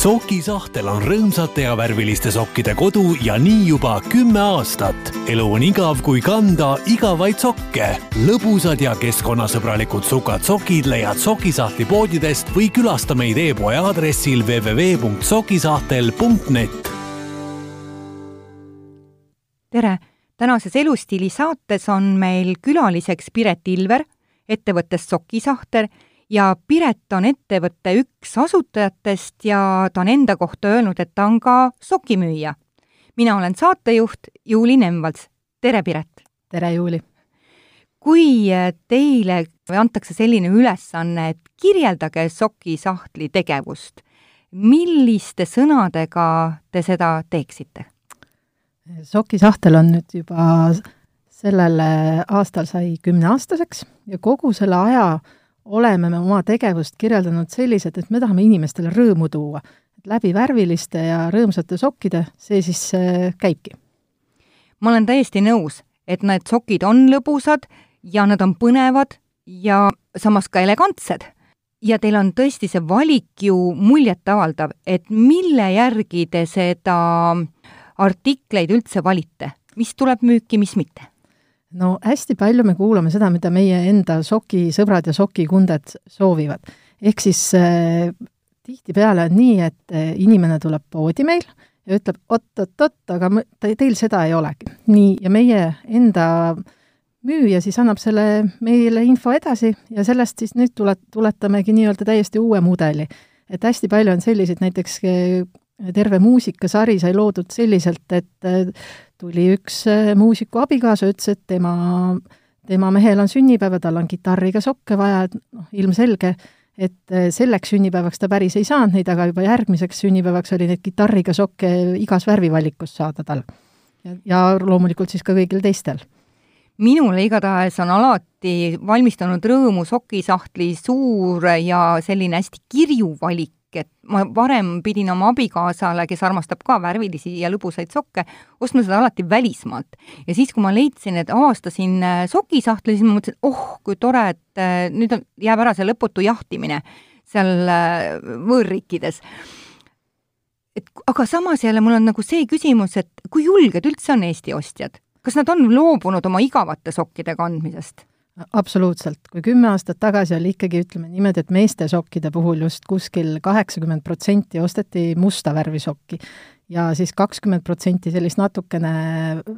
sokisahtel on rõõmsate ja värviliste sokkide kodu ja nii juba kümme aastat. elu on igav, kui kanda igavaid sokke. lõbusad ja keskkonnasõbralikud sukad-sokid leiad Sokisahtli poodidest või külasta meid e-poe aadressil www.sokisahtel.net. tere, tänases Elustiili saates on meil külaliseks Piret Ilver ettevõttest Sokisahter ja Piret on ettevõtte üks asutajatest ja ta on enda kohta öelnud, et ta on ka sokimüüja. mina olen saatejuht Juuli Nemvalts. tere, Piret! tere, Juuli! kui teile antakse selline ülesanne, et kirjeldage sokisahtli tegevust, milliste sõnadega te seda teeksite? sokisahtel on nüüd juba sellel aastal sai kümneaastaseks ja kogu selle aja oleme me oma tegevust kirjeldanud selliselt, et me tahame inimestele rõõmu tuua. et läbi värviliste ja rõõmsate sokkide see siis äh, käibki. ma olen täiesti nõus, et need sokid on lõbusad ja nad on põnevad ja samas ka elegantsed. ja teil on tõesti see valik ju muljetavaldav, et mille järgi te seda artikleid üldse valite, mis tuleb müüki, mis mitte no hästi palju me kuulame seda, mida meie enda sokisõbrad ja sokikunded soovivad. ehk siis äh, tihtipeale on nii, et äh, inimene tuleb poodi meil ja ütleb oot-oot-oot, aga te, teil seda ei olegi. nii, ja meie enda müüja siis annab selle meile info edasi ja sellest siis nüüd tule, tuletamegi nii-öelda täiesti uue mudeli. et hästi palju on selliseid, näiteks äh, terve muusikasari sai loodud selliselt, et äh, tuli üks äh, muusiku abikaasa, ütles, et tema, tema mehel on sünnipäev ja tal on kitarriga sokke vaja, et noh, ilmselge, et äh, selleks sünnipäevaks ta päris ei saanud neid, aga juba järgmiseks sünnipäevaks oli neid kitarriga sokke igas värvivalikus saada tal. ja loomulikult siis ka kõigil teistel minule igatahes on alati valmistanud rõõmu sokisahtli suur ja selline hästi kirju valik et ma varem pidin oma abikaasale, kes armastab ka värvilisi ja lõbusaid sokke, ostma seda alati välismaalt. ja siis, kui ma leidsin, et avastasin äh, sokisahtli, siis ma mõtlesin, et oh, kui tore, et äh, nüüd on, jääb ära see lõputu jahtimine seal äh, võõrriikides. et aga samas jälle mul on nagu see küsimus, et kui julged üldse on Eesti ostjad? kas nad on loobunud oma igavate sokkide kandmisest? Absoluutselt, kui kümme aastat tagasi oli ikkagi, ütleme niimoodi, et meeste sokkide puhul just kuskil kaheksakümmend protsenti osteti musta värvi sokki ja siis kakskümmend protsenti sellist natukene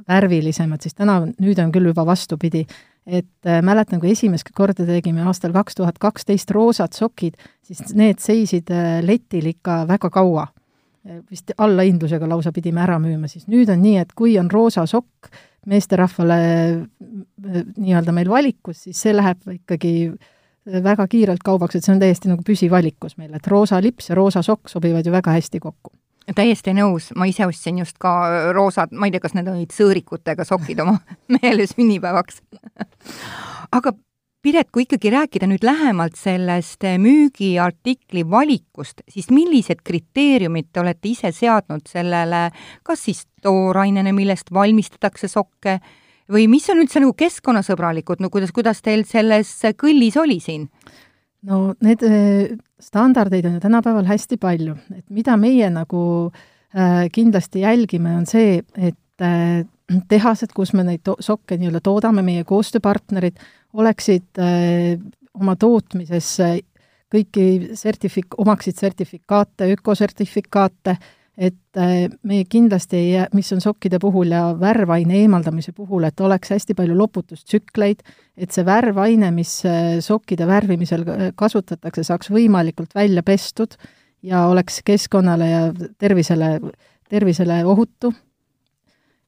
värvilisemat, siis täna, nüüd on küll juba vastupidi. et äh, mäletan, kui esimest korda tegime aastal kaks tuhat kaksteist roosad sokid, siis need seisid äh, letil ikka väga kaua. Äh, vist allahindlusega lausa pidime ära müüma, siis nüüd on nii, et kui on roosa sokk, meesterahvale nii-öelda meil valikus, siis see läheb ikkagi väga kiirelt kaubaks, et see on täiesti nagu püsivalikus meil, et roosa lips ja roosa sokk sobivad ju väga hästi kokku. täiesti nõus, ma ise ostsin just ka roosad, ma ei tea, kas need olid sõõrikutega sokid oma mehele sünnipäevaks aga Piret, kui ikkagi rääkida nüüd lähemalt sellest müügiartikli valikust, siis millised kriteeriumid te olete ise seadnud sellele, kas siis toorainene, millest valmistatakse sokke, või mis on üldse nagu keskkonnasõbralikud, no kuidas, kuidas teil selles kõllis oli siin? no need äh, standardeid on ju tänapäeval hästi palju, et mida meie nagu äh, kindlasti jälgime, on see, et äh, tehased, kus me neid sokke nii-öelda toodame, meie koostööpartnerid, oleksid äh, oma tootmises kõiki sertifik-, omaksid sertifikaate, ökosertifikaate, et äh, me kindlasti ei jää, mis on sokkide puhul ja värvaine eemaldamise puhul, et oleks hästi palju loputustsükleid, et see värvaine, mis äh, sokkide värvimisel kasutatakse, saaks võimalikult välja pestud ja oleks keskkonnale ja tervisele, tervisele ohutu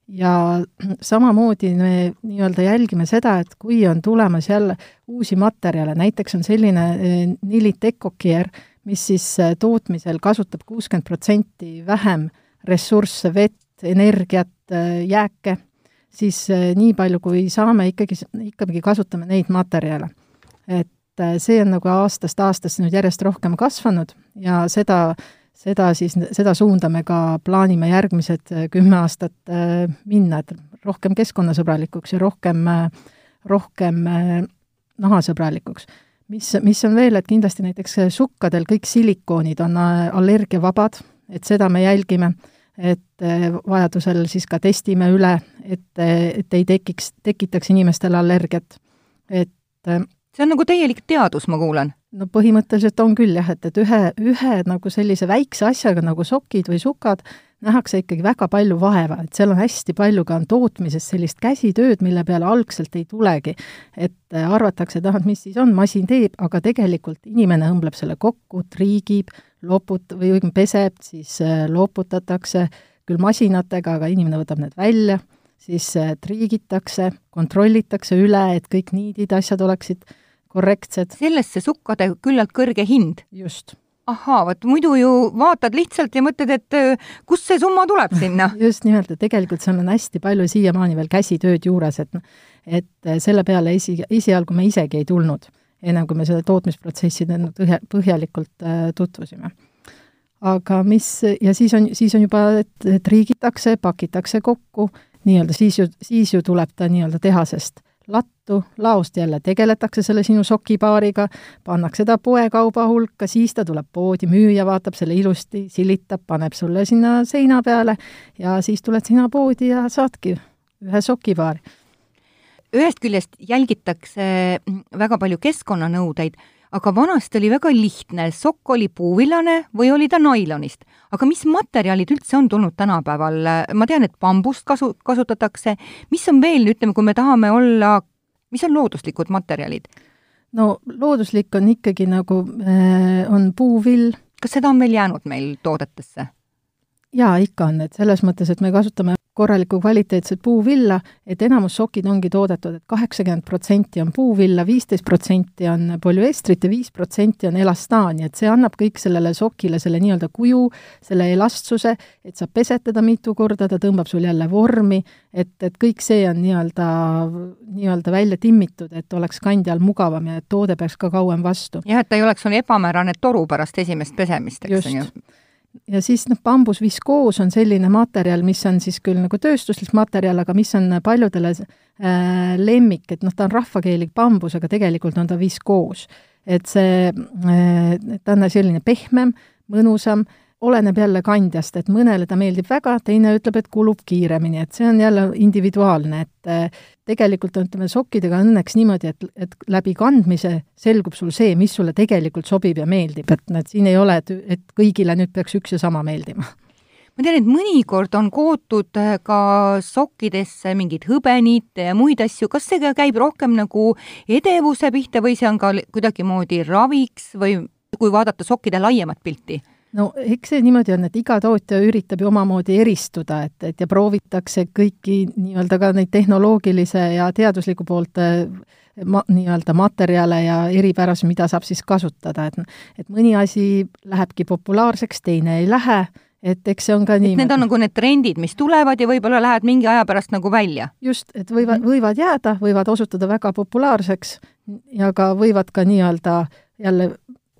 ja samamoodi me nii-öelda jälgime seda, et kui on tulemas jälle uusi materjale, näiteks on selline eh, Nilit EcoCare, mis siis eh, tootmisel kasutab kuuskümmend protsenti vähem ressursse, vett, energiat, eh, jääke, siis nii palju, kui saame, ikkagi, ikkagi kasutame neid materjale. et see on nagu aastast aastasse nüüd järjest rohkem kasvanud ja seda äh, seda siis, seda suunda me ka plaanime järgmised äh, kümme aastat äh, minna, et rohkem keskkonnasõbralikuks ja rohkem, äh, rohkem nahasõbralikuks. mis, mis on veel, et kindlasti näiteks sukkadel kõik silikoonid on allergiavabad, et seda me jälgime, et vajadusel siis ka testime üle, et, et ei tekiks, tekitaks inimestele allergiat. et see on nagu täielik teadus, ma kuulen no põhimõtteliselt on küll jah, et, et ühe, ühe nagu sellise väikse asjaga nagu sokid või sukad nähakse ikkagi väga palju vaeva, et seal on hästi palju ka tootmises sellist käsitööd, mille peale algselt ei tulegi. et äh, arvatakse, et ah, et mis siis on, masin teeb, aga tegelikult inimene õmbleb selle kokku, triigib, loput- või õigemini peseb, siis äh, loputatakse küll masinatega, aga inimene võtab need välja, siis äh, triigitakse, kontrollitakse üle, et kõik niidid, asjad oleksid korrektsed. sellest see sukkade küllalt kõrge hind? just ahaa, vot muidu ju vaatad lihtsalt ja mõtled, et äh, kust see summa tuleb sinna. just nimelt, et tegelikult seal on hästi palju siiamaani veel käsitööd juures, et et äh, selle peale esi, esialgu me isegi ei tulnud, ennem kui me selle tootmisprotsessi põhja, põhjalikult äh, tutvusime. aga mis, ja siis on, siis on juba, et, et riigitakse, pakitakse kokku, nii-öelda siis ju, siis ju tuleb ta nii-öelda tehasest lattu, laost jälle tegeletakse selle sinu sokipaariga, pannakse ta poekauba hulka, siis ta tuleb poodi, müüja vaatab selle ilusti, silitab, paneb sulle sinna seina peale ja siis tuled sina poodi ja saadki ühe sokipaari. ühest küljest jälgitakse väga palju keskkonnanõudeid aga vanasti oli väga lihtne, sokk oli puuvillane või oli ta nailonist. aga mis materjalid üldse on tulnud tänapäeval, ma tean, et bambust kasu, kasutatakse, mis on veel, ütleme, kui me tahame olla, mis on looduslikud materjalid? no looduslik on ikkagi nagu äh,, on puuvill. kas seda on veel jäänud meil toodetesse? jaa, ikka on, et selles mõttes, et me kasutame korralikku kvaliteetset puuvilla, et enamus sokid ongi toodetud et, et kaheksakümmend protsenti on puuvilla, viisteist protsenti on polüestrit ja viis protsenti on elastaani, et see annab kõik sellele sokile selle nii-öelda kuju, selle elastsuse, et sa pesed teda mitu korda, ta tõmbab sul jälle vormi, et, et kõik see on nii-öelda, nii-öelda välja timmitud, et oleks kandjal mugavam ja et toode peaks ka kauem vastu. jah, et ta ei oleks sul ebamäärane toru pärast esimest pesemist, eks on ju ja siis noh, bambusviskoos on selline materjal, mis on siis küll nagu tööstuslik materjal, aga mis on paljudele äh, lemmik, et noh, ta on rahvakeelik bambus, aga tegelikult on ta viskoos. et see äh,, ta on selline pehmem, mõnusam äh,, oleneb jälle kandjast, et mõnele ta meeldib väga, teine ütleb, et kulub kiiremini, et see on jälle individuaalne, et äh, tegelikult ütleme, sokkidega õnneks niimoodi, et, et läbi kandmise selgub sul see, mis sulle tegelikult sobib ja meeldib, et näed, siin ei ole, et, et kõigile nüüd peaks üks ja sama meeldima ma tean, et mõnikord on kootud äh, ka sokkidesse mingid hõbeniite ja muid asju, kas see käib rohkem nagu edevuse pihta või see on ka kuidagimoodi raviks või kui vaadata sokkide laiemat pilti? No eks see niimoodi on, et iga tootja üritab ju omamoodi eristuda, et, et ja proovitakse kõiki nii-öelda ka neid tehnoloogilise ja teadusliku poolt eh, ma-, nii-öelda materjale ja eripärasusi, mida saab siis kasutada, et et mõni asi lähebki populaarseks, teine ei lähe, et eks see on ka nii. Need on nagu need trendid, mis tulevad ja võib-olla lähevad mingi aja pärast nagu välja. just, et võivad, mhm. võivad jääda, võivad osutuda väga populaarseks ja ka võivad ka nii-öelda jälle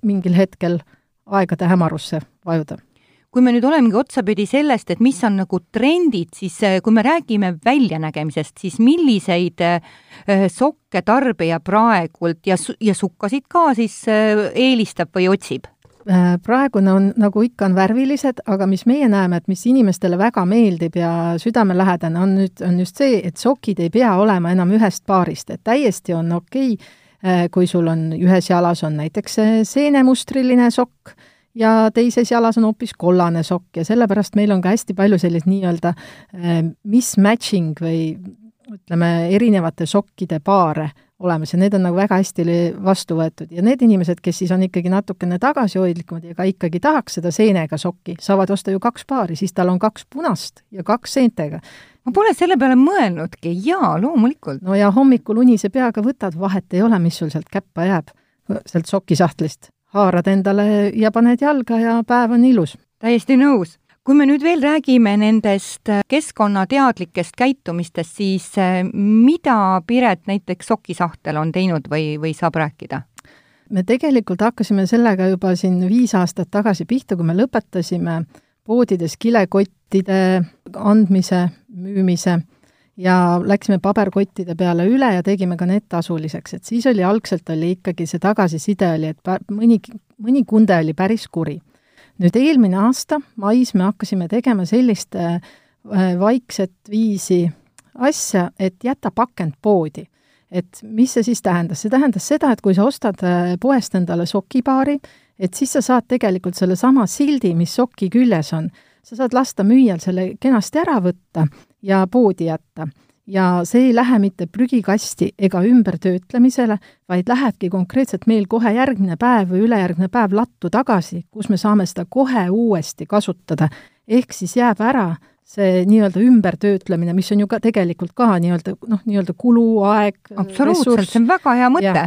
mingil hetkel aegade hämarusse vajuda kui me nüüd olemegi otsapidi sellest, et mis on nagu trendid, siis äh, kui me räägime väljanägemisest, siis milliseid äh, sokke tarbija praegult ja, ja sukkasid ka siis äh, eelistab või otsib? praegune on, nagu ikka, on värvilised, aga mis meie näeme, et mis inimestele väga meeldib ja südamelähedane, on nüüd, on just see, et sokid ei pea olema enam ühest paarist, et täiesti on okei okay, kui sul on ühes jalas on näiteks seenemustriline sokk ja teises jalas on hoopis kollane sokk ja sellepärast meil on ka hästi palju sellist nii-öelda äh, mismatching või ütleme, erinevate sokkide paare olemas ja need on nagu väga hästi vastu võetud. Ja need inimesed, kes siis on ikkagi natukene tagasihoidlikumad ja ka ikkagi tahaks seda seenega sokki, saavad osta ju kaks paari, siis tal on kaks punast ja kaks seentega ma pole selle peale mõelnudki, jaa, loomulikult. no ja hommikul unise peaga võtad, vahet ei ole, mis sul sealt käppa jääb, sealt sokisahtlist. haarad endale ja paned jalga ja päev on ilus. täiesti nõus. kui me nüüd veel räägime nendest keskkonnateadlikest käitumistest, siis eh, mida Piret näiteks sokisahtel on teinud või, või saab rääkida? me tegelikult hakkasime sellega juba siin viis aastat tagasi pihta, kui me lõpetasime poodides kilekottide andmise, müümise ja läksime paberkottide peale üle ja tegime ka need tasuliseks, et siis oli, algselt oli ikkagi see tagasiside oli, et mõni, mõni kunde oli päris kuri. nüüd eelmine aasta mais me hakkasime tegema sellist äh, vaikset viisi asja, et jäta pakend poodi. Et mis see siis tähendas? see tähendas seda, et kui sa ostad äh, poest endale sokipaari, et siis sa saad tegelikult sellesama sildi, mis soki küljes on, sa saad lasta müüjal selle kenasti ära võtta ja poodi jätta. ja see ei lähe mitte prügikasti ega ümbertöötlemisele, vaid lähebki konkreetselt meil kohe järgmine päev või ülejärgmine päev lattu tagasi, kus me saame seda kohe uuesti kasutada. ehk siis jääb ära see nii-öelda ümbertöötlemine, mis on ju ka tegelikult ka nii-öelda noh, nii-öelda kulu, aeg, absoluutselt, see on väga hea mõte.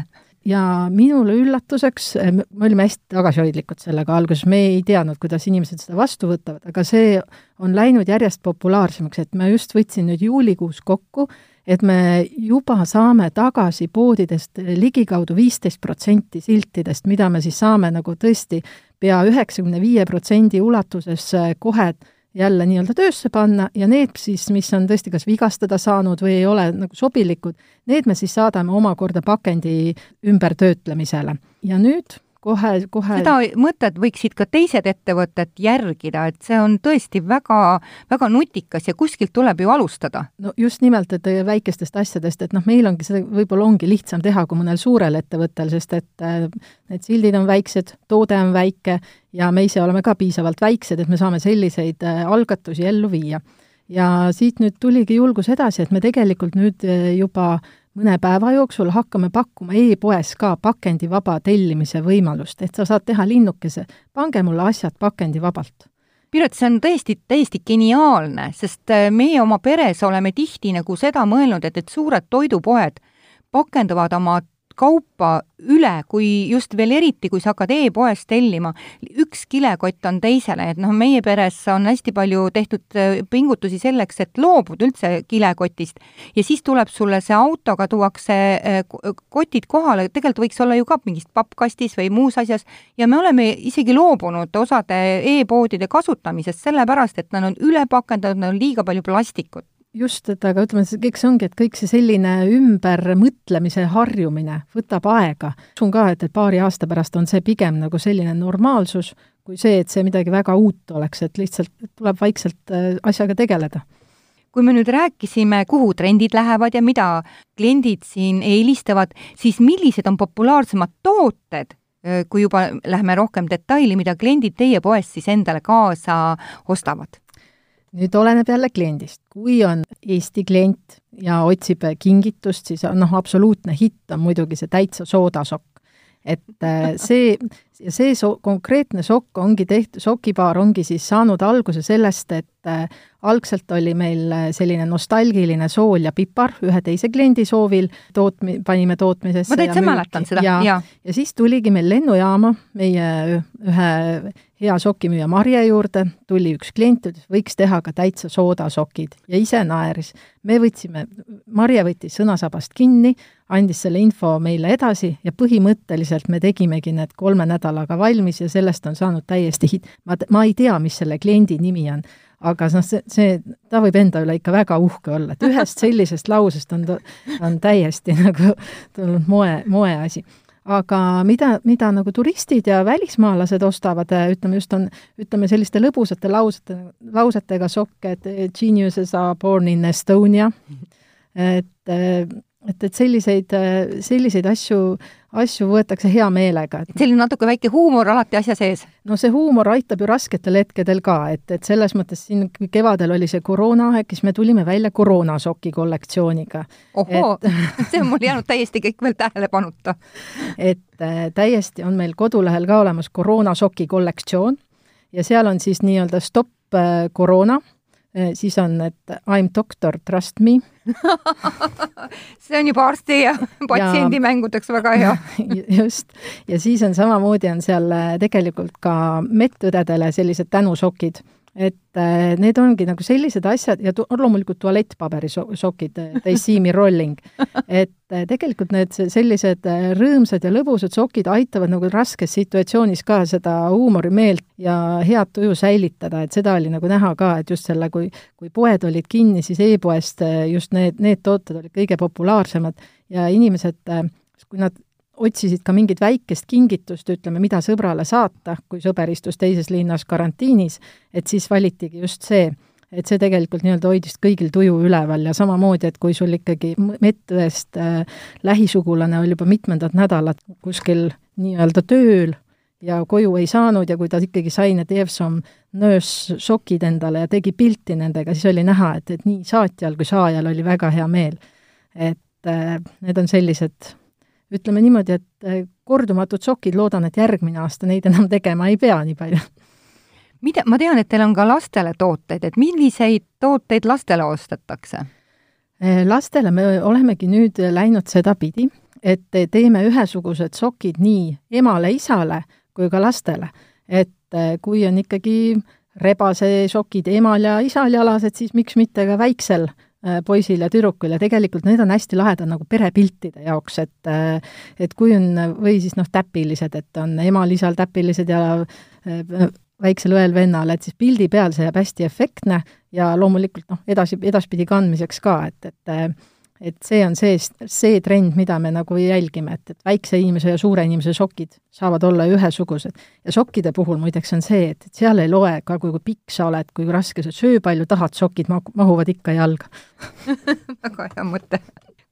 Ja minule üllatuseks, eh, me olime hästi tagasihoidlikud sellega alguses, me ei teadnud, kuidas inimesed seda vastu võtavad, aga see on läinud järjest populaarsemaks, et ma just võtsin nüüd juulikuus kokku, et me juba saame tagasi poodidest ligikaudu viisteist protsenti siltidest, mida me siis saame nagu tõesti pea üheksakümne viie protsendi ulatuses kohe jälle nii-öelda töösse panna ja need siis, mis on tõesti kas vigastada saanud või ei ole nagu sobilikud, need me siis saadame omakorda pakendi ümbertöötlemisele. ja nüüd kohe, kohe seda mõtet võiksid ka teised ettevõtted järgida, et see on tõesti väga, väga nutikas ja kuskilt tuleb ju alustada. no just nimelt, et väikestest asjadest, et noh, meil ongi seda, võib-olla ongi lihtsam teha kui mõnel suurel ettevõttel, sest et äh, need sildid on väiksed, toode on väike ja me ise oleme ka piisavalt väiksed, et me saame selliseid äh, algatusi ellu viia. ja siit nüüd tuligi julgus edasi, et me tegelikult nüüd äh, juba mõne päeva jooksul hakkame pakkuma e-poes ka pakendivaba tellimise võimalust, et sa saad teha linnukese, pange mulle asjad pakendivabalt. Piret, see on tõesti täiesti geniaalne, sest äh, meie oma peres oleme tihti nagu seda mõelnud, et, et suured toidupoed pakendavad oma kaupa üle, kui just veel eriti, kui sa hakkad e-poest tellima, üks kilekott on teisele, et noh, meie peres on hästi palju tehtud äh, pingutusi selleks, et loobuda üldse kilekotist. Ja siis tuleb sulle see autoga, tuuakse äh, kotid kohale, tegelikult võiks olla ju ka mingis pappkastis või muus asjas. Ja me oleme isegi loobunud osade e-poodide kasutamisest, sellepärast et nad on üle pakendatud, nad on liiga palju plastikut just, et aga ütleme, see kõik see ongi, et kõik see selline ümbermõtlemise harjumine võtab aega. usun ka, et, et paari aasta pärast on see pigem nagu selline normaalsus, kui see, et see midagi väga uut oleks, et lihtsalt tuleb vaikselt äh, asjaga tegeleda kui me nüüd rääkisime, kuhu trendid lähevad ja mida kliendid siin eelistavad, siis millised on populaarsemad tooted, äh, kui juba läheme rohkem detaili, mida kliendid teie poest siis endale kaasa ostavad? Nüüd oleneb jälle kliendist, kui on Eesti klient ja otsib kingitust, siis noh, absoluutne hitt on muidugi see täitsa soodasokk. et äh, see, ja see so-, konkreetne sokk ongi tehtud, sokipaar ongi siis saanud alguse sellest, et äh, algselt oli meil äh, selline nostalgiline sool ja pipar ühe teise kliendi soovil, tootmi-, panime tootmisesse ma täitsa mäletan seda, jaa. ja, ja siis tuligi meil lennujaama meie ühe hea sokimüüja Marje juurde, tuli üks klient, ütles, võiks teha ka täitsa soodasokid ja ise naeris. me võtsime, Marje võttis sõnasabast kinni, andis selle info meile edasi ja põhimõtteliselt me tegimegi need kolme nädalaga valmis ja sellest on saanud täiesti hitt. ma, ma ei tea, mis selle kliendi nimi on, aga noh, see, see, ta võib enda üle ikka väga uhke olla, et ühest sellisest lausest on ta, on täiesti nagu tulnud moe, moeasi aga mida, mida nagu turistid ja välismaalased ostavad, ütleme just on, ütleme selliste lõbusate lausete, lausetega sokke, et geniuses are born in Estonia, et et, et selliseid, selliseid asju, asju võetakse hea meelega. et selline natuke väike huumor alati asja sees? no see huumor aitab ju rasketel hetkedel ka, et, et selles mõttes siin kevadel oli see koroonaaeg, siis me tulime välja koroonasoki kollektsiooniga. ohoo et... see on mul jäänud täiesti kõik veel tähelepanuta. et äh, täiesti on meil kodulehel ka olemas koroonasoki kollektsioon ja seal on siis nii-öelda stopp äh, koroona Äh, siis on, et I m doctor, trust me. See on juba arsti ja patsiendi mängudeks väga hea. Just, ja siis on samamoodi, on seal äh, tegelikult ka medõdedele sellised tänusokid, et äh, need ongi nagu sellised asjad ja tu-, loomulikult tualettpaberi so-, sokid, they see me rolling. et äh, tegelikult need sellised äh, rõõmsad ja lõbusad sokid aitavad nagu raskes situatsioonis ka seda huumorimeelt ja head tuju säilitada, et seda oli nagu näha ka, et just selle, kui kui poed olid kinni, siis e-poest just need, need tooted olid kõige populaarsemad ja inimesed, kui nad otsisid ka mingit väikest kingitust, ütleme, mida sõbrale saata, kui sõber istus teises linnas karantiinis, et siis valitigi just see, et see tegelikult nii-öelda hoidis kõigil tuju üleval ja samamoodi, et kui sul ikkagi medõest äh, lähisugulane oli juba mitmendat nädalat kuskil nii-öelda tööl ja koju ei saanud ja kui ta ikkagi sai need Evsom nöössokid endale ja tegi pilti nendega, siis oli näha, et, et nii saatjal kui saajal oli väga hea meel. et äh, need on sellised ütleme niimoodi, et äh, kordumatud sokid, loodan, et järgmine aasta neid enam tegema ei pea nii palju. mida, ma tean, et teil on ka lastele tooteid, et milliseid tooteid lastele ostetakse? Äh, lastele me olemegi nüüd läinud sedapidi, et teeme ühesugused sokid nii emale-isale kui ka lastele. et äh, kui on ikkagi rebasesokid emal ja isal jalas, et siis miks mitte ka väiksel Äh, poisil ja tüdrukul ja tegelikult need on hästi lahedad nagu perepiltide jaoks, et äh, et kui on, või siis noh, täpilised, et on emal-isal täpilised ja äh, väiksel õel-vennal, et siis pildi peal see jääb hästi efektne ja loomulikult noh, edasi, edaspidi kandmiseks ka, et, et et see on see, see trend, mida me nagu jälgime, et, et väikse inimese ja suure inimese sokid saavad olla ühesugused. ja sokkide puhul muideks on see, et, et seal ei loe ka, kui, pikk sa oled, kui raske sa, söö palju tahad, sokid mahuvad ikka jalga väga hea mõte.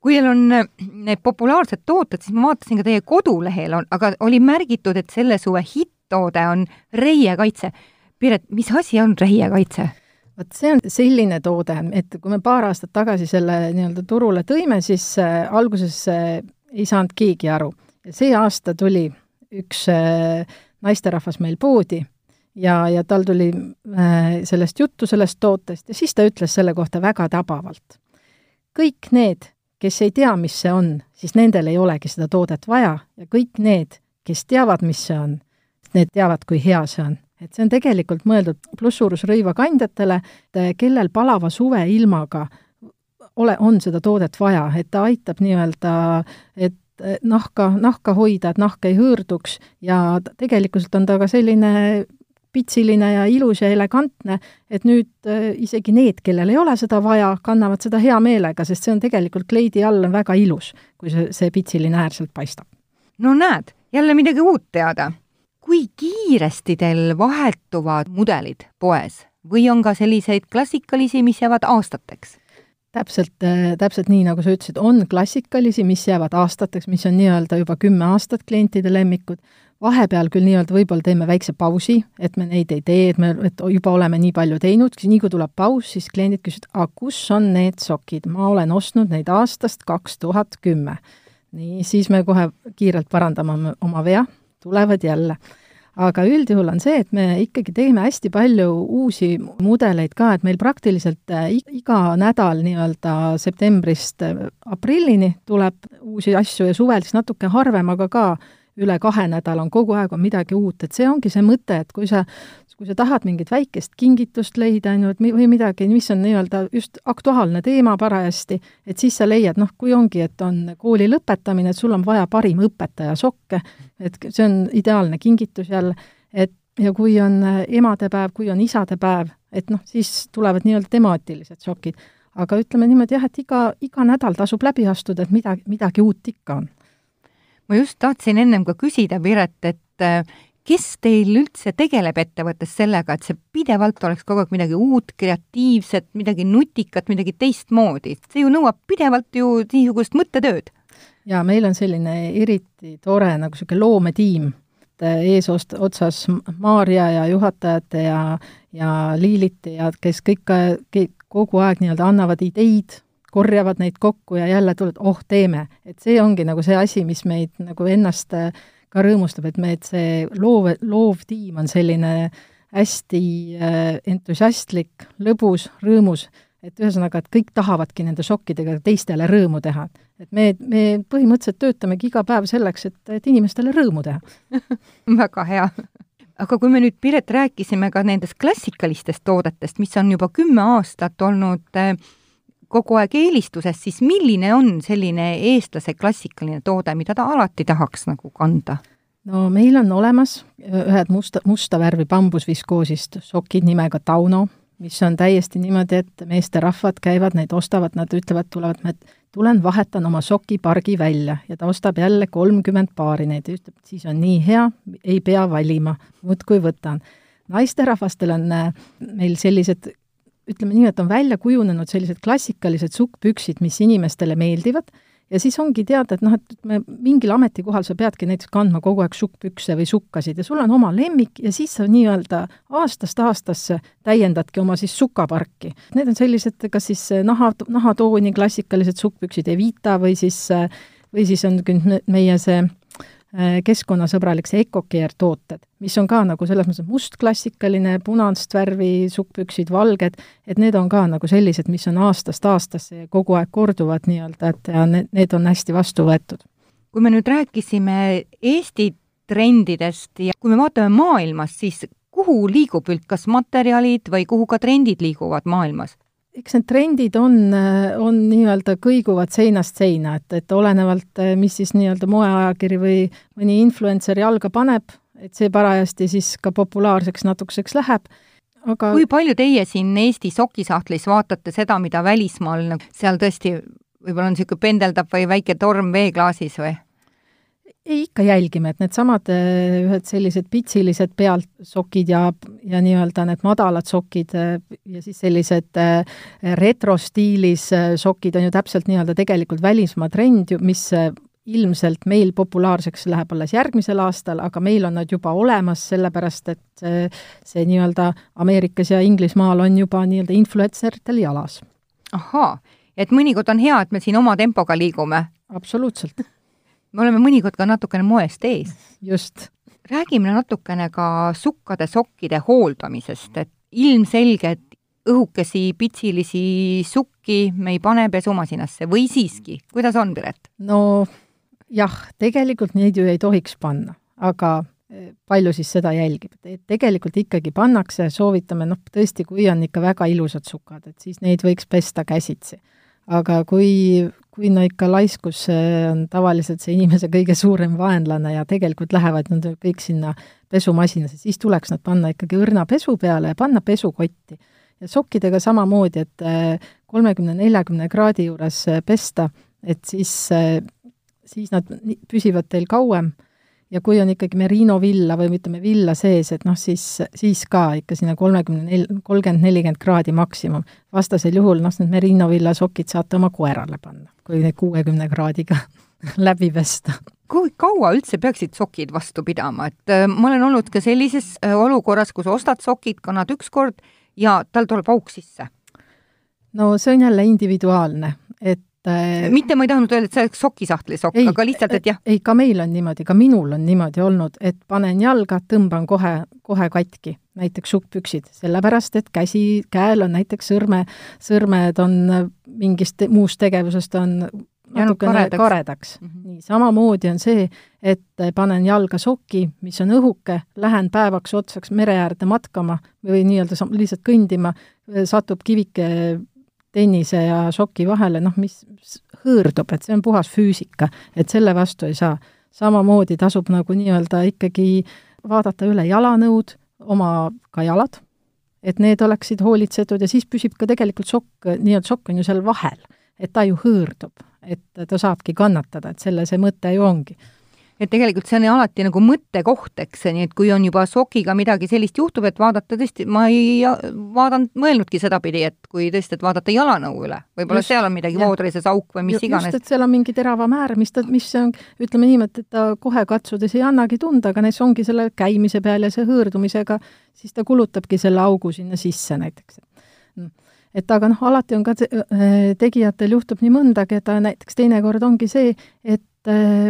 kui teil on äh, need populaarsed tooted, siis ma vaatasin ka teie kodulehel on, aga oli märgitud, et selle suve hitt-toode on reiekaitse. Piret, mis asi on reiekaitse? Vot see on selline toode, et kui me paar aastat tagasi selle nii-öelda turule tõime, siis äh, alguses äh, ei saanud keegi aru. see aasta tuli üks äh, naisterahvas meil poodi ja, ja tal tuli sellest juttu, sellest tootest, ja siis ta ütles selle kohta väga tabavalt. kõik need, kes ei tea, mis see on, siis nendel ei olegi seda toodet vaja ja kõik need, kes teavad, mis see on, need teavad, kui hea see on et see on tegelikult mõeldud plusssuurusrõiva kandjatele, kellel palava suveilmaga ole, on seda toodet vaja, et ta aitab nii-öelda, et nahka, nahka hoida, et nahk ei hõõrduks ja tegelikult on ta ka selline pitsiline ja ilus ja elegantne, et nüüd äh, isegi need, kellel ei ole seda vaja, kannavad seda hea meelega, sest see on tegelikult kleidi all on väga ilus, kui see, see pitsiline äär sealt paistab. no näed, jälle midagi uut teada kui kiiresti teil vahetuvad mudelid poes? Või on ka selliseid klassikalisi, mis jäävad aastateks? täpselt, äh, täpselt nii, nagu sa ütlesid, on klassikalisi, mis jäävad aastateks, mis on nii-öelda juba kümme aastat klientide lemmikud, vahepeal küll nii-öelda võib-olla teeme väikse pausi, et me neid ei tee, et me, et juba oleme nii palju teinud, nii kui tuleb paus, siis kliendid küsivad, aga kus on need sokid, ma olen ostnud neid aastast kaks tuhat kümme. nii, siis me kohe kiirelt parandame oma vea, tulevad jälle. aga üldjuhul on see, et me ikkagi teeme hästi palju uusi mudeleid ka, et meil praktiliselt äh, iga nädal nii-öelda septembrist äh, aprillini tuleb uusi asju ja suvel siis natuke harvem, aga ka üle kahe nädala on kogu aeg on midagi uut, et see ongi see mõte, et kui sa kui sa tahad mingit väikest kingitust leida, on ju, et või midagi, mis on nii-öelda just aktuaalne teema parajasti, et siis sa leiad, noh, kui ongi, et on kooli lõpetamine, et sul on vaja parim õpetaja sokke, et see on ideaalne kingitus jälle, et ja kui on emadepäev, kui on isadepäev, et noh, siis tulevad nii-öelda temaatilised sokid. aga ütleme niimoodi jah, et iga, iga nädal tasub läbi astuda, et midagi, midagi uut ikka on. Ma just tahtsin ennem ka küsida, Piret, et kes teil üldse tegeleb ettevõttes sellega, et see pidevalt oleks kogu aeg midagi uut, kreatiivset, midagi nutikat, midagi teistmoodi? see ju nõuab pidevalt ju niisugust mõttetööd. jaa, meil on selline eriti tore nagu niisugune loometiim, eesost-, otsas Maarja ja juhatajate ja, ja Liiliti ja kes kõik, kogu aeg nii-öelda annavad ideid, korjavad neid kokku ja jälle tulevad, oh, teeme. et see ongi nagu see asi, mis meid nagu ennast äh, ka rõõmustab, et me, et see loov, loovtiim on selline hästi äh, entusiastlik, lõbus, rõõmus, et ühesõnaga, et kõik tahavadki nende šokkidega teistele rõõmu teha. et me, me põhimõtteliselt töötamegi iga päev selleks, et, et inimestele rõõmu teha väga hea. aga kui me nüüd, Piret, rääkisime ka nendest klassikalistest toodetest, mis on juba kümme aastat olnud äh, kogu aeg eelistuses, siis milline on selline eestlase klassikaline toode, mida ta alati tahaks nagu kanda? no meil on olemas ühed musta, musta värvi bambusviskoosist sokid nimega Tauno, mis on täiesti niimoodi, et meesterahvad käivad, neid ostavad, nad ütlevad, tulevad, et tulen vahetan oma sokipargi välja ja ta ostab jälle kolmkümmend paari neid ütleb, siis on nii hea, ei pea valima, muudkui võtan. naisterahvastel on äh, meil sellised ütleme nii, et on välja kujunenud sellised klassikalised sukkpüksid, mis inimestele meeldivad, ja siis ongi teada, et noh, et me mingil ametikohal sa peadki näiteks kandma kogu aeg sukkpükse või sukkasid ja sul on oma lemmik ja siis sa nii-öelda aastast aastasse täiendadki oma siis sukaparki. Need on sellised kas siis naha, nahatooni klassikalised sukkpüksid Evita või siis, või siis on meie see keskkonnasõbralik, see EcoCare tooted, mis on ka nagu selles mõttes mustklassikaline, punast värvi sukkpüksid, valged, et need on ka nagu sellised, mis on aastast aastasse kogu aeg korduvad nii-öelda, et ja need, need on hästi vastu võetud. kui me nüüd rääkisime Eesti trendidest ja kui me vaatame maailmas, siis kuhu liigub üld, kas materjalid või kuhu ka trendid liiguvad maailmas? Eks need trendid on, on nii-öelda kõiguvad seinast seina, et, et olenevalt, mis siis nii-öelda moeajakiri või mõni influencer jalga paneb, et see parajasti siis ka populaarseks natukeseks läheb, aga kui palju teie siin Eesti sokisahtlis vaatate seda, mida välismaal, seal tõesti võib-olla on niisugune pendeldab või väike torm veeklaasis või? Ei, ikka jälgime, et needsamad äh, ühed sellised pitsilised pealsokid ja, ja nii-öelda need madalad sokid äh, ja siis sellised äh, retrostiilis sokid on ju täpselt nii-öelda tegelikult välismaa trend ju, mis ilmselt meil populaarseks läheb alles järgmisel aastal, aga meil on nad juba olemas, sellepärast et see, see nii-öelda Ameerikas ja Inglismaal on juba nii-öelda influenceritel jalas. ahaa, et mõnikord on hea, et me siin oma tempoga liigume? absoluutselt me oleme mõnikord ka natukene moest ees. just. räägime natukene ka sukkade-sokkide hooldamisest, et ilmselge, et õhukesi pitsilisi sukki me ei pane pesumasinasse või siiski, kuidas on, Piret? no jah, tegelikult neid ju ei tohiks panna, aga eh, palju siis seda jälgib, et tegelikult ikkagi pannakse, soovitame noh, tõesti, kui on ikka väga ilusad sukad, et siis neid võiks pesta käsitsi. Aga kui, kui no ikka laiskus on tavaliselt see inimese kõige suurem vaenlane ja tegelikult lähevad nad kõik sinna pesumasinasse, siis tuleks nad panna ikkagi õrna pesu peale ja panna pesukotti. ja sokkidega samamoodi, et äh, kolmekümne, neljakümne kraadi juures äh, pesta, et siis, äh, siis nad püsivad teil kauem ja kui on ikkagi merino villa või ütleme, villa sees, et noh, siis, siis ka ikka sinna kolmekümne nel-, kolmkümmend, nelikümmend kraadi maksimum. vastasel juhul noh, need merino villa sokid saate oma koerale panna, kui neid kuuekümne kraadiga läbi pesta. kui kaua üldse peaksid sokid vastu pidama, et äh, ma olen olnud ka sellises äh, olukorras, kus ostad sokid, kannad üks kord ja tal tuleb auk sisse? no see on jälle individuaalne, et et mitte ma ei tahtnud öelda, et see oleks sokisahtli sokk, aga lihtsalt, et jah. ei, ka meil on niimoodi, ka minul on niimoodi olnud, et panen jalga, tõmban kohe, kohe katki, näiteks sukkpüksid, sellepärast et käsi, käel on näiteks sõrme, sõrmed on mingist muust tegevusest on natukene karedaks, karedaks.. Mm -hmm. nii, samamoodi on see, et panen jalga soki, mis on õhuke, lähen päevaks otsaks mere äärde matkama või nii-öelda lihtsalt kõndima, satub kivike tennise ja šoki vahele, noh, mis hõõrdub, et see on puhas füüsika, et selle vastu ei saa. samamoodi tasub nagu nii-öelda ikkagi vaadata üle jalanõud, oma ka jalad, et need oleksid hoolitsetud ja siis püsib ka tegelikult šokk, nii-öelda šokk on ju seal vahel, et ta ju hõõrdub, et ta saabki kannatada, et selle see mõte ju ongi et tegelikult see on alati nagu mõttekoht, eks, nii et kui on juba sokiga midagi sellist juhtub, et vaadata tõesti, ma ei vaadanud, mõelnudki sedapidi, et kui tõesti, et vaadata jalanõu üle, võib-olla seal on midagi voodrises auk või mis just, iganes. just, et seal on mingi teravam äär, mis ta, mis on, ütleme niimoodi, et ta kohe katsudes ei annagi tunda, aga näiteks ongi selle käimise peal ja see hõõrdumisega, siis ta kulutabki selle augu sinna sisse näiteks mm. et aga noh, alati on ka tegijatel juhtub nii mõndagi, et näiteks teinekord ongi see, et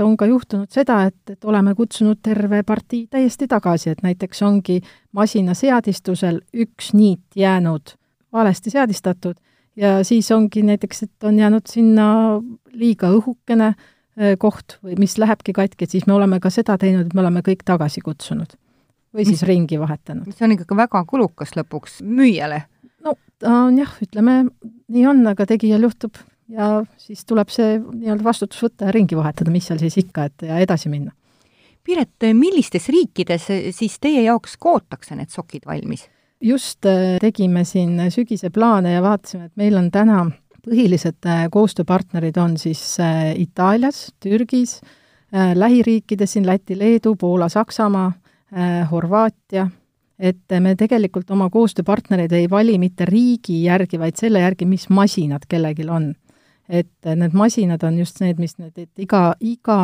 on ka juhtunud seda, et, et oleme kutsunud terve partii täiesti tagasi, et näiteks ongi masina seadistusel üks niit jäänud valesti seadistatud ja siis ongi näiteks, et on jäänud sinna liiga õhukene eh, koht või mis lähebki katki, et siis me oleme ka seda teinud, et me oleme kõik tagasi kutsunud. või siis mis, ringi vahetanud. see on ikkagi väga kulukas lõpuks müüjale. no ta on jah, ütleme, nii on, aga tegijal juhtub ja siis tuleb see nii-öelda vastutus võtta ja ringi vahetada, mis seal siis ikka, et ja edasi minna. Piret, millistes riikides siis teie jaoks kootakse need sokid valmis? just äh, tegime siin sügise plaane ja vaatasime, et meil on täna põhilised äh, koostööpartnerid on siis äh, Itaalias, Türgis, lähiriikides siin Läti, Leedu, Poola, Saksamaa, Horvaatia, et me tegelikult oma koostööpartnereid ei vali mitte riigi järgi, vaid selle järgi, mis masinad kellelgi on et need masinad on just need, mis need, et iga, iga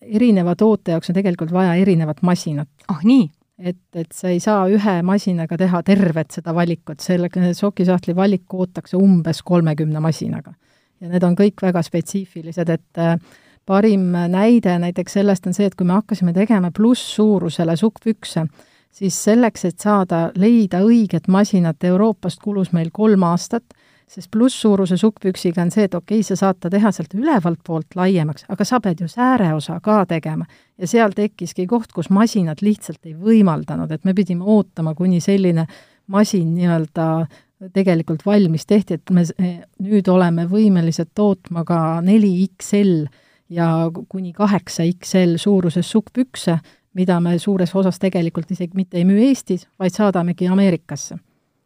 erineva toote jaoks on tegelikult vaja erinevat masinat. ah nii? et, et sa ei saa ühe masinaga teha tervet seda valikut, sellega sokisahtli valik ootakse umbes kolmekümne masinaga. ja need on kõik väga spetsiifilised, et äh, parim näide näiteks sellest on see, et kui me hakkasime tegema plusssuurusele sukkpükse, siis selleks, et saada, leida õiget masinat Euroopast, kulus meil kolm aastat sest plusssuuruse sukkpüksiga on see, et okei okay,, sa saad ta teha sealt ülevalt poolt laiemaks, aga sa pead ju sääreosa ka tegema. ja seal tekkiski koht, kus masinad lihtsalt ei võimaldanud, et me pidime ootama, kuni selline masin nii-öelda tegelikult valmis tehti, et me nüüd oleme võimelised tootma ka neli XL ja kuni kaheksa XL suuruses sukkpükse, mida me suures osas tegelikult isegi mitte ei müü Eestis, vaid saadamegi Ameerikasse.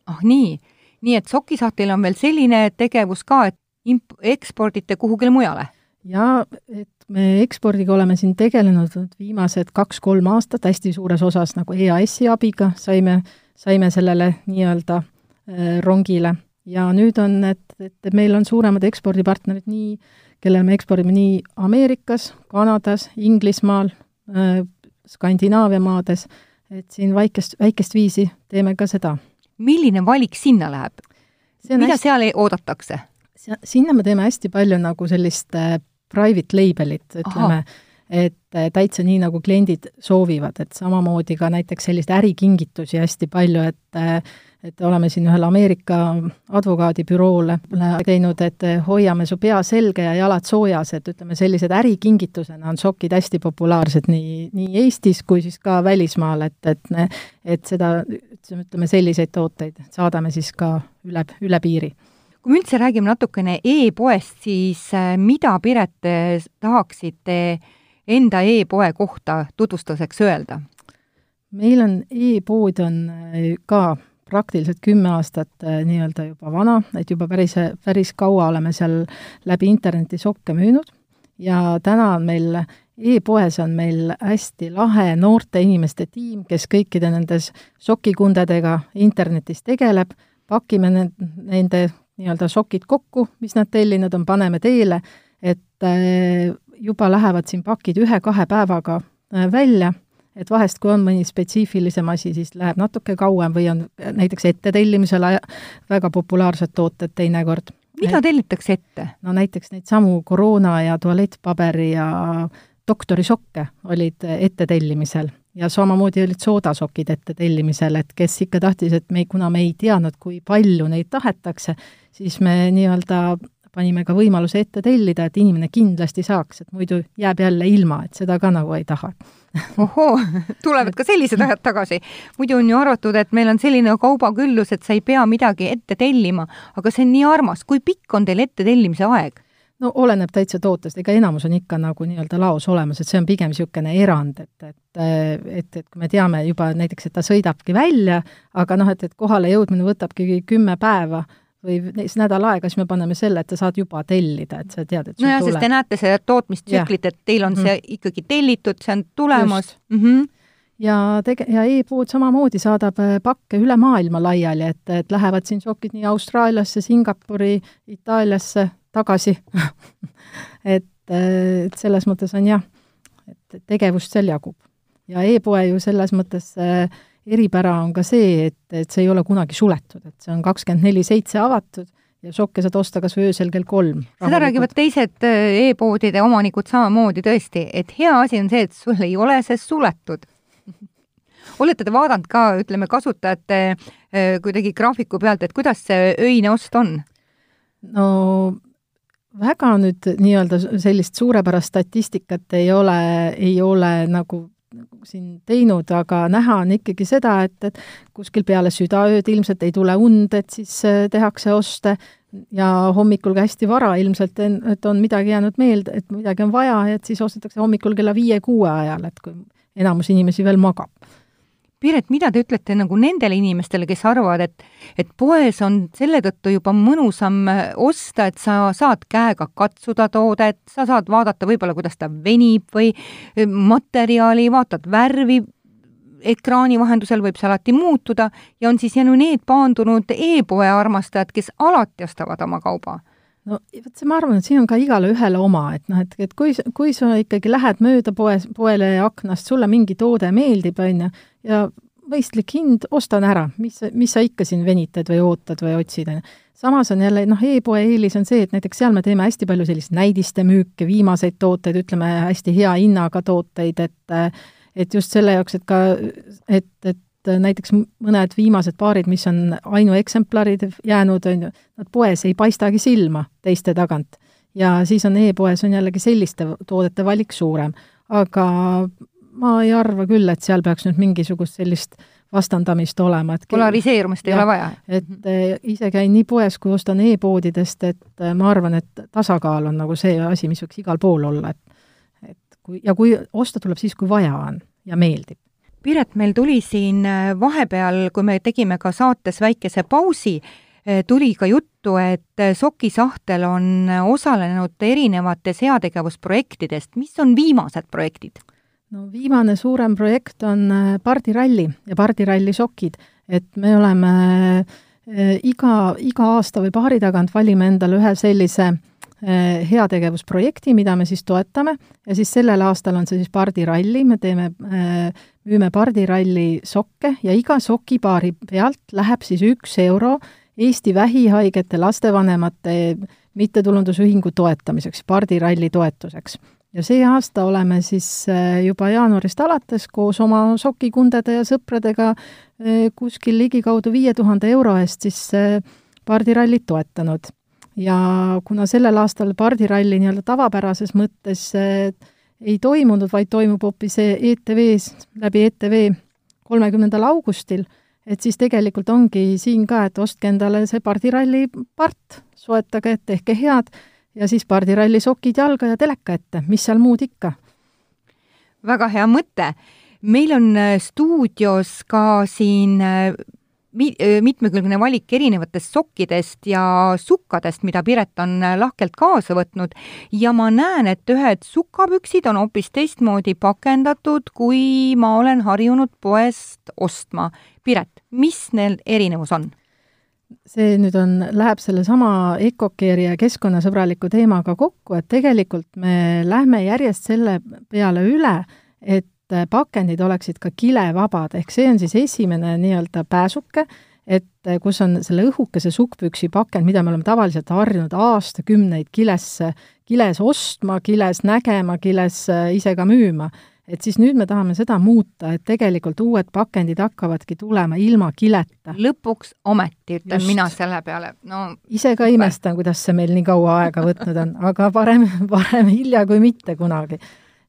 ah nii nii et sokisahtel on veel selline tegevus ka, et imp-, ekspordite kuhugile mujale? jaa, et me ekspordiga oleme siin tegelenud viimased kaks-kolm aastat hästi suures osas nagu EAS-i abiga, saime, saime sellele nii-öelda äh, rongile. Ja nüüd on, et, et meil on suuremad ekspordipartnerid nii, kellele me ekspordime nii Ameerikas, Kanadas, Inglismaal äh,, Skandinaavia maades, et siin väikest, väikest viisi teeme ka seda milline valik sinna läheb? mida hästi... seal oodatakse? sinna me teeme hästi palju nagu sellist äh, private label'it, ütleme, et äh, täitsa nii, nagu kliendid soovivad, et samamoodi ka näiteks selliseid ärikingitusi hästi palju, et äh, et oleme siin ühele Ameerika advokaadibüroole teinud, et hoiame su pea selge ja jalad soojas, et ütleme, sellised ärikingitusena on sokid hästi populaarsed nii, nii Eestis kui siis ka välismaal, et, et et seda, ütleme, selliseid tooteid saadame siis ka üle, üle piiri kui me üldse räägime natukene e-poest, siis äh, mida, Piret, tahaksite enda e-poe kohta tutvustuseks öelda? meil on e-pood on äh, ka praktiliselt kümme aastat äh, nii-öelda juba vana, et juba päris, päris kaua oleme seal läbi interneti sokke müünud. Ja täna on meil e-poes on meil hästi lahe noorte inimeste tiim, kes kõikide nendes sokikundadega internetis tegeleb, pakime need, nende nii-öelda sokid kokku, mis nad tellinud on, paneme teele, et äh, juba lähevad siin pakid ühe-kahe päevaga äh, välja et vahest, kui on mõni spetsiifilisem asi, siis läheb natuke kauem või on näiteks ettetellimisel väga populaarsed tooted teinekord. mida tellitakse ette? no näiteks neid samu koroona ja tualettpaberi ja doktorisokke olid ettetellimisel ja samamoodi olid soodasokid ettetellimisel, et kes ikka tahtis, et me, kuna me ei teadnud, kui palju neid tahetakse, siis me nii-öelda panime ka võimaluse ette tellida, et inimene kindlasti saaks, et muidu jääb jälle ilma, et seda ka nagu ei taha ohoo, tulevad ka sellised ajad tagasi. muidu on ju arvatud, et meil on selline kaubaküllus, et sa ei pea midagi ette tellima, aga see on nii armas. kui pikk on teil ette tellimise aeg? no oleneb täitsa tootest, ega enamus on ikka nagu nii-öelda laos olemas, et see on pigem niisugune erand, et, et et, et kui me teame juba näiteks, et ta sõidabki välja, aga noh, et, et kohale jõudmine võtabki kümme päeva, või siis nädal aega, siis me paneme selle, et sa saad juba tellida, et sa tead, et nojah, sest te näete seda tootmistsüklit, et teil on mm -hmm. see ikkagi tellitud, see on tulemas. Mm -hmm. ja tege-, ja e-pood samamoodi saadab äh, pakke üle maailma laiali, et, et lähevad siin sokid nii Austraaliasse, Singapuri, Itaaliasse, tagasi et, äh, et selles mõttes on jah, et tegevust seal jagub. ja e-poe ju selles mõttes äh, eripära on ka see, et, et see ei ole kunagi suletud, et see on kakskümmend neli seitse avatud ja šokke saad osta kas või öösel kell kolm. seda räägivad teised äh, e-poodide omanikud samamoodi tõesti, et hea asi on see, et sul ei ole see suletud olete te vaadanud ka, ütleme, kasutajate äh, kuidagi graafiku pealt, et kuidas see öine ost on? no väga nüüd nii-öelda sellist suurepärast statistikat ei ole, ei ole nagu siin teinud, aga näha on ikkagi seda, et, et kuskil peale südaööd ilmselt ei tule und, et siis äh, tehakse oste ja hommikul ka hästi vara ilmselt, et on midagi jäänud meelde, et midagi on vaja, et siis ostetakse hommikul kella viie-kuue ajal, et kui enamus inimesi veel magab Piret, mida te ütlete nagu nendele inimestele, kes arvavad, et et poes on selle tõttu juba mõnusam äh, osta, et sa saad käega katsuda toodet, sa saad vaadata võib-olla, kuidas ta venib või äh, materjali, vaatad värvi, ekraani vahendusel võib see alati muutuda ja on siis jäänud need paandunud e-poe armastajad, kes alati ostavad oma kauba no vot see, ma arvan, et siin on ka igale ühele oma, et noh, et, et kui, kui sa ikkagi lähed mööda poes, poele aknast, sulle mingi toode meeldib, on ju, ja mõistlik hind, ostan ära, mis, mis sa ikka siin venitad või ootad või otsid, on ju. samas on jälle noh, e-poe eelis on see, et näiteks seal me teeme hästi palju sellist näidiste müüke, viimaseid tooteid, ütleme, hästi hea hinnaga tooteid, et et just selle jaoks, et ka, et, et et näiteks mõned viimased paarid, mis on ainueksemplarid jäänud, on ju, nad poes ei paistagi silma teiste tagant. ja siis on e-poes on jällegi selliste toodete valik suurem. aga ma ei arva küll, et seal peaks nüüd mingisugust sellist vastandamist olema, et polariseerumist ei ja, ole vaja? et eh, ise käin nii poes kui ostan e-poodidest, et eh, ma arvan, et tasakaal on nagu see asi, mis võiks igal pool olla, et et kui, ja kui osta tuleb siis, kui vaja on ja meeldib Piret, meil tuli siin äh, vahepeal, kui me tegime ka saates väikese pausi, äh, tuli ka juttu, et äh, Sokisahtel on osalenud erinevates heategevusprojektidest, mis on viimased projektid? no viimane suurem projekt on pardiralli ja pardiralli sokid, et me oleme iga, iga aasta või paari tagant valime endale ühe sellise heategevusprojekti, mida me siis toetame ja siis sellel aastal on see siis pardiralli, me teeme müüme pardiralli sokke ja iga sokipaari pealt läheb siis üks euro Eesti vähihaigete lastevanemate mittetulundusühingu toetamiseks, pardiralli toetuseks. ja see aasta oleme siis äh, juba jaanuarist alates koos oma sokikundede ja sõpradega äh, kuskil ligikaudu viie tuhande euro eest siis äh, pardirallit toetanud. Ja kuna sellel aastal pardiralli nii-öelda tavapärases mõttes ei toimunud, vaid toimub hoopis ETV-s, läbi ETV kolmekümnendal augustil, et siis tegelikult ongi siin ka, et ostke endale see pardiralli part, soetage, tehke head, ja siis pardiralli sokid jalga ja teleka ette, mis seal muud ikka. väga hea mõte. meil on äh, stuudios ka siin äh, mi-, mitmekülgne valik erinevatest sokkidest ja sukkadest, mida Piret on lahkelt kaasa võtnud ja ma näen, et ühed sukapüksid on hoopis teistmoodi pakendatud, kui ma olen harjunud poest ostma. Piret, mis neil erinevus on? see nüüd on, läheb sellesama EcoCare'i ja keskkonnasõbraliku teemaga kokku, et tegelikult me lähme järjest selle peale üle, et pakendid oleksid ka kilevabad, ehk see on siis esimene nii-öelda pääsuke, et kus on selle õhukese sukkpüksi pakend, mida me oleme tavaliselt harjunud aastakümneid kiles, kiles ostma, kiles nägema, kiles äh, ise ka müüma, et siis nüüd me tahame seda muuta, et tegelikult uued pakendid hakkavadki tulema ilma kileta. lõpuks ometi, ütlen mina selle peale, no ise ka imestan, kuidas see meil nii kaua aega võtnud on, aga parem, parem hilja kui mitte kunagi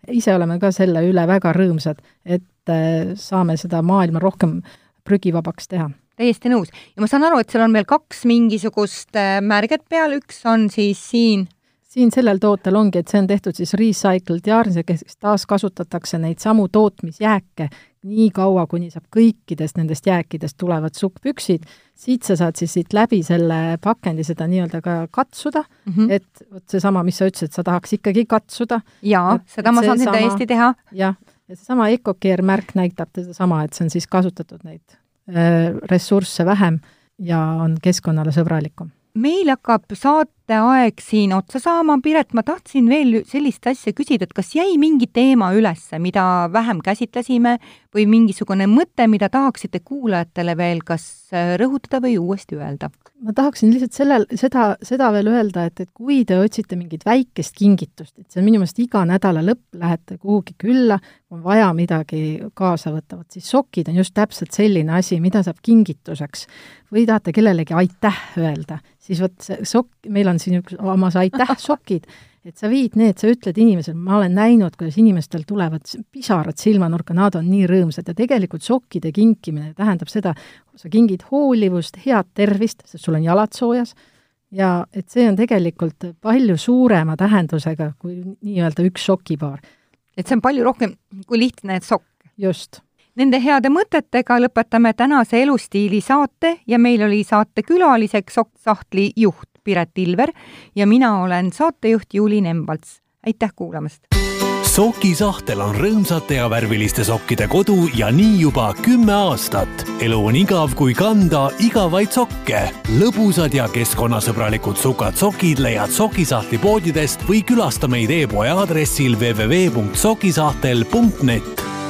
ise oleme ka selle üle väga rõõmsad, et äh, saame seda maailma rohkem prügivabaks teha. täiesti nõus. ja ma saan aru, et seal on veel kaks mingisugust äh, märget peal, üks on siis siin siin sellel tootel ongi, et see on tehtud siis recycled yarns kes taaskasutatakse neid samu tootmisjääke nii kaua, kuni saab kõikidest nendest jääkidest tulevad sukkpüksid, siit sa saad siis siit läbi selle pakendi seda nii-öelda ka katsuda mm, -hmm. et vot seesama, mis sa ütlesid, sa tahaks ikkagi katsuda. jaa, seda ma saan sama, täiesti teha. jah, ja seesama EcoCare märk näitab sedasama, et see on siis kasutatud neid äh, ressursse vähem ja on keskkonnale sõbralikum meil hakkab saateaeg siin otsa saama, Piret, ma tahtsin veel sellist asja küsida, et kas jäi mingi teema üles, mida vähem käsitlesime või mingisugune mõte, mida tahaksite kuulajatele veel kas rõhutada või uuesti öelda? ma tahaksin lihtsalt sellel, seda, seda veel öelda, et, et kui te otsite mingit väikest kingitust, et see on minu meelest iga nädala lõpp, lähete kuhugi külla, on vaja midagi kaasa võtta, vot siis sokid on just täpselt selline asi, mida saab kingituseks. või tahate kellelegi aitäh öelda, siis vot see sokk, meil on siin üks omas aitäh sokid, et sa viid need, sa ütled inimesele, ma olen näinud, kuidas inimestel tulevad pisarad silmanurka, nad on nii rõõmsad ja tegelikult sokkide kinkimine tähendab seda, sa kingid hoolivust, head tervist, sest sul on jalad soojas, ja et see on tegelikult palju suurema tähendusega kui nii-öelda üks sokipaar. et see on palju rohkem kui lihtne sokk. just. Nende heade mõtetega lõpetame tänase Elustiili saate ja meil oli saatekülaliseks Sokk-sahtli juht Piret Ilver ja mina olen saatejuht Juuli Nemvalts. aitäh kuulamast! sokisahtel on rõõmsate ja värviliste sokkide kodu ja nii juba kümme aastat. elu on igav, kui kanda igavaid sokke. lõbusad ja keskkonnasõbralikud sukad-sokid leiad sokisahtli poodidest või külasta meid e-poe aadressil www.sokisahtel.net